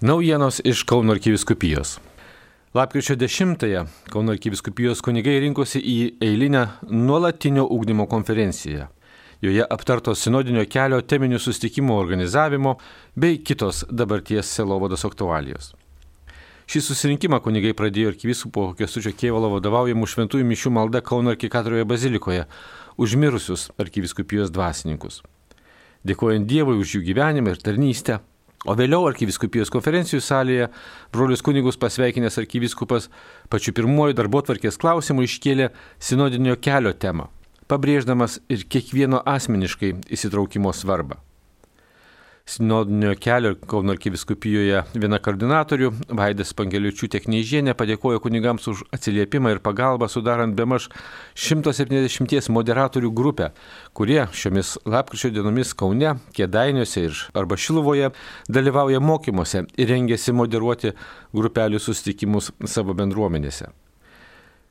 Naujienos iš Kauno arkiviskupijos. Lapkričio 10-ąją Kauno arkiviskupijos kunigai rinkosi į eilinę nuolatinio ūkdymo konferenciją. Joje aptartos sinodinio kelio teminių sustikimų organizavimo bei kitos dabarties selovados aktualijos. Šį susirinkimą kunigai pradėjo arkiviskupo Kestučio Kievalo vadovaujamų šventųjų mišių malda Kauno arkikatroje bazilikoje už mirusius arkiviskupijos dvasininkus. Dėkojant Dievui už jų gyvenimą ir tarnystę, O vėliau arkiviskupijos konferencijų salėje brolius kunigus pasveikinęs arkiviskupas pačiu pirmuoju darbo tvarkės klausimu iškėlė sinodinio kelio temą, pabrėždamas ir kiekvieno asmeniškai įsitraukimo svarbą sinodinio kelio Kauno arkiviskupijoje viena koordinatorių, Vaidas Pangeliučių Tekneižienė, padėkojo kunigams už atsiliepimą ir pagalbą sudarant bemaž 170 moderatorių grupę, kurie šiomis lapkričio dienomis Kaune, Kėdainiuose ir arba Šiluvoje dalyvauja mokymuose ir rengėsi moderuoti grupelių susitikimus savo bendruomenėse.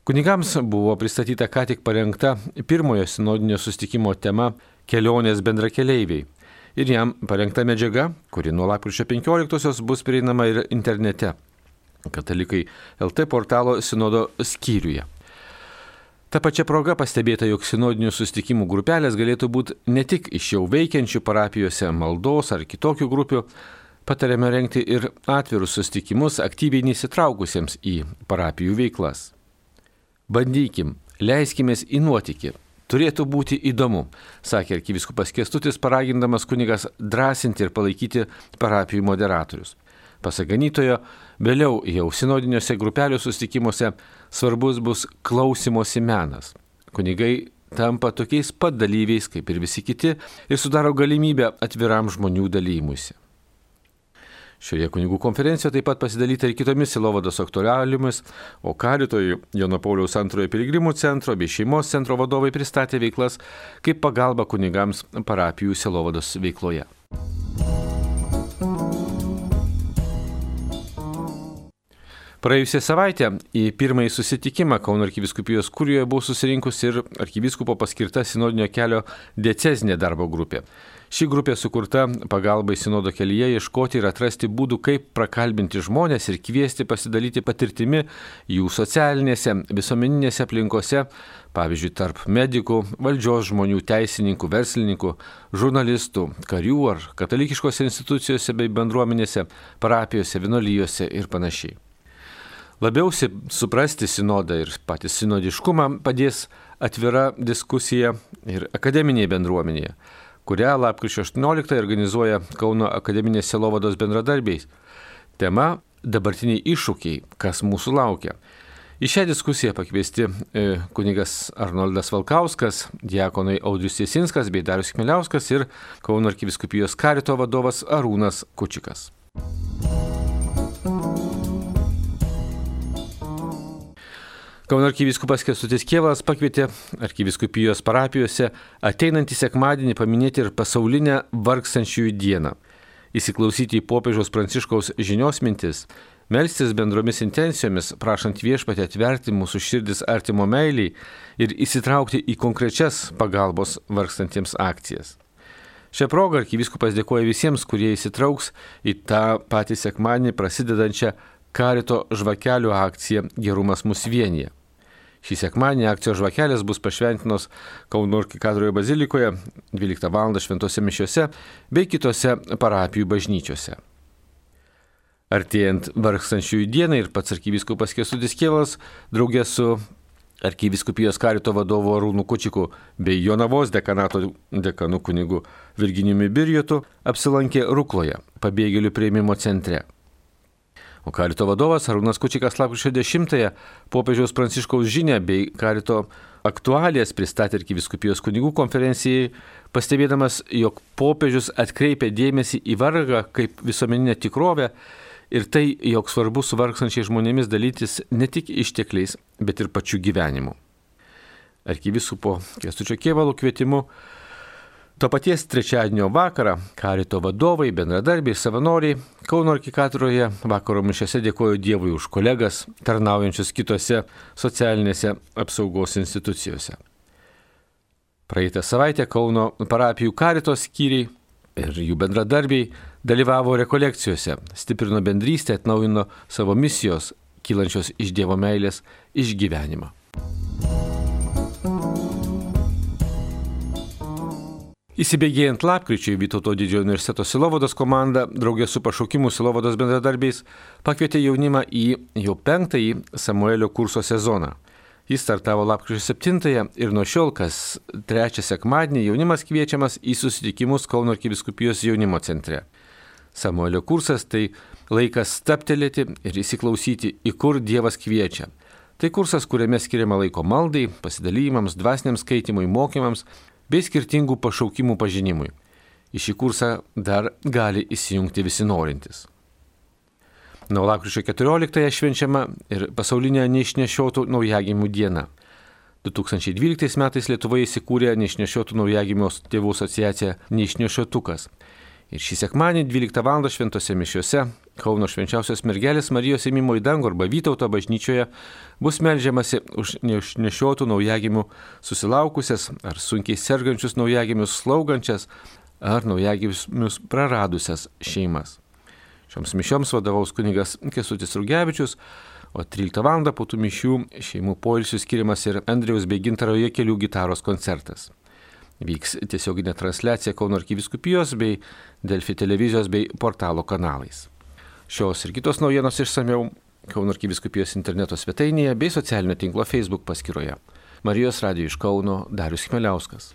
Kunigams buvo pristatyta ką tik parengta pirmojo sinodinio sustikimo tema kelionės bendrakeleiviai ir jam parengta medžiaga, kuri nuo lapkričio 15-osios bus prieinama ir internete. Katalikai LT portalo sinodo skyriuje. Ta pačia proga pastebėta, jog sinodinių sustikimų grupelės galėtų būti ne tik iš jau veikiančių parapijose maldos ar kitokių grupių, patariame renkti ir atvirus sustikimus aktyviai nesitraukusiems į parapijų veiklas. Bandykim, leiskime į nuotikį, Turėtų būti įdomu, sakė arkiviskupas Kestutis, paragindamas kunigas drąsinti ir palaikyti parapijų moderatorius. Pasaganytojo, vėliau jau sinodiniuose grupelių sustikimuose svarbus bus klausimosi menas. Kunigai tampa tokiais pat dalyviais kaip ir visi kiti ir sudaro galimybę atviram žmonių dalymuisi. Šioje kunigų konferencijoje taip pat pasidalyta ir kitomis silovados aktualijomis, o Karitoje Jono Pauliaus antrojo piligrimų centro bei šeimos centro vadovai pristatė veiklas kaip pagalba kunigams parapijų silovados veikloje. Praėjusią savaitę į pirmąjį susitikimą Kauno arkiviskupijos kurijoje buvo susirinkusi ir arkivyskupo paskirta sinodinio kelio decezinė darbo grupė. Ši grupė sukurta pagalbai sinodo kelyje ieškoti ir atrasti būdų, kaip prakalbinti žmonės ir kviesti pasidalyti patirtimi jų socialinėse, visuomeninėse aplinkose, pavyzdžiui, tarp medikų, valdžios žmonių, teisininkų, verslininkų, žurnalistų, karių ar katalikiškose institucijose bei bendruomenėse, parapijose, vienolyjose ir panašiai. Labiau suprasti sinodą ir patį sinodiškumą padės atvira diskusija ir akademinėje bendruomenėje kurią lapkričio 18 organizuoja Kauno akademinės selovados bendradarbiais. Tema - dabartiniai iššūkiai, kas mūsų laukia. Į šią diskusiją pakviesti e, kunigas Arnoldas Valkauskas, diakonai Audrius Jesinskas bei Darius Kmeliauskas ir Kauno arkiviskupijos karito vadovas Arūnas Kučikas. Kauno arkivyskupas Kestutis Kievas pakvietė arkiviskupijos parapijose ateinantį sekmadienį paminėti ir pasaulinę vargstančiųjų dieną. Įsiklausyti į popiežiaus pranciškaus žinios mintis, melstis bendromis intencijomis, prašant viešpatį atverti mūsų širdis artimo meiliai ir įsitraukti į konkrečias pagalbos vargstantiems akcijas. Šią progą arkivyskupas dėkoja visiems, kurie įsitrauks į tą patį sekmadienį prasidedančią karito žvakelių akcija Gerumas mus vienyje. Šį sekmadienį akcijos žvakelės bus pašventinos Kauno Arkikadroje bazilikoje 12 val. šventose mišiuose bei kitose parapijų bažnyčiose. Artėjant vargstančiųjų dienai ir pats arkivyskupas Kesudis Kielas draugė su arkiviskupijos karito vadovu Arūnu Kučiku bei Jonavos dekanato dekanu kunigu Virginijumi Birjotu apsilankė Rukloje, pabėgėlių prieimimo centre. O karito vadovas Arūnas Kučikas lapkričio 10-ąją popiežiaus Pranciškaus žinę bei karito aktualijas pristatė arkiviskupijos kunigų konferencijai, pastebėdamas, jog popiežius atkreipia dėmesį į vargą kaip visuomeninę tikrovę ir tai, jog svarbu su vargstančiais žmonėmis dalytis ne tik ištekliais, bet ir pačiu gyvenimu. Arkiviskupo Kestučio Kievalų kvietimu To paties trečiadienio vakarą karito vadovai, bendradarbiai, savanoriai Kauno arkikatroje vakaro mišiose dėkoju Dievui už kolegas, tarnaujančius kitose socialinėse apsaugos institucijose. Praeitą savaitę Kauno parapijų karitos skyriai ir jų bendradarbiai dalyvavo rekolekcijose, stiprino bendrystę, atnaujino savo misijos, kylančios iš Dievo meilės, išgyvenimą. Įsibėgėjant lapkričiui Vytauto didžiojo universiteto Silovados komanda, draugė su pašaukimu Silovados bendradarbiais, pakvietė jaunimą į jau penktąjį Samuelio kurso sezoną. Jis startavo lapkričio 7 ir nuo šiol kas trečią sekmadienį jaunimas kviečiamas į susitikimus Kauno arkiviskupijos jaunimo centre. Samuelio kursas tai laikas staptelėti ir įsiklausyti, į kur Dievas kviečia. Tai kursas, kuriame skiriama laiko maldai, pasidalymams, dvasiniam skaitimui, mokymams bei skirtingų pašaukimų pažinimui. Į šį kursą dar gali įsijungti visi norintys. Nuo lapkričio 14 švenčiama ir pasaulinė neišnešiotų naujagimių diena. 2012 metais Lietuvoje įsikūrė neišnešiotų naujagimio tėvų asociacija Neišnešiotukas. Ir šį sekmanį 12 val. šventose mišiuose Kauno švenčiausios mergelės Marijos įmimo į dangų arba Vytauto bažnyčioje bus melžiamasi už neišnešiotų naujagimių susilaukusias ar sunkiai sergančius naujagimius slaugančias ar naujagimius praradusias šeimas. Šioms mišioms vadovaus kunigas Kesutis Rugevičius, o 13 val. po tų mišių šeimų poilsių skiriamas ir Andriaus bei Gintaro Jekelių gitaros koncertas. Vyks tiesioginė transliacija Kauno arkiviskupijos bei Delfi televizijos bei portalo kanalais. Šios ir kitos naujienos išsameu Kauno arkiviskupijos interneto svetainėje bei socialinio tinklo Facebook paskyroje. Marijos radijo iš Kauno Darius Chmeliauskas.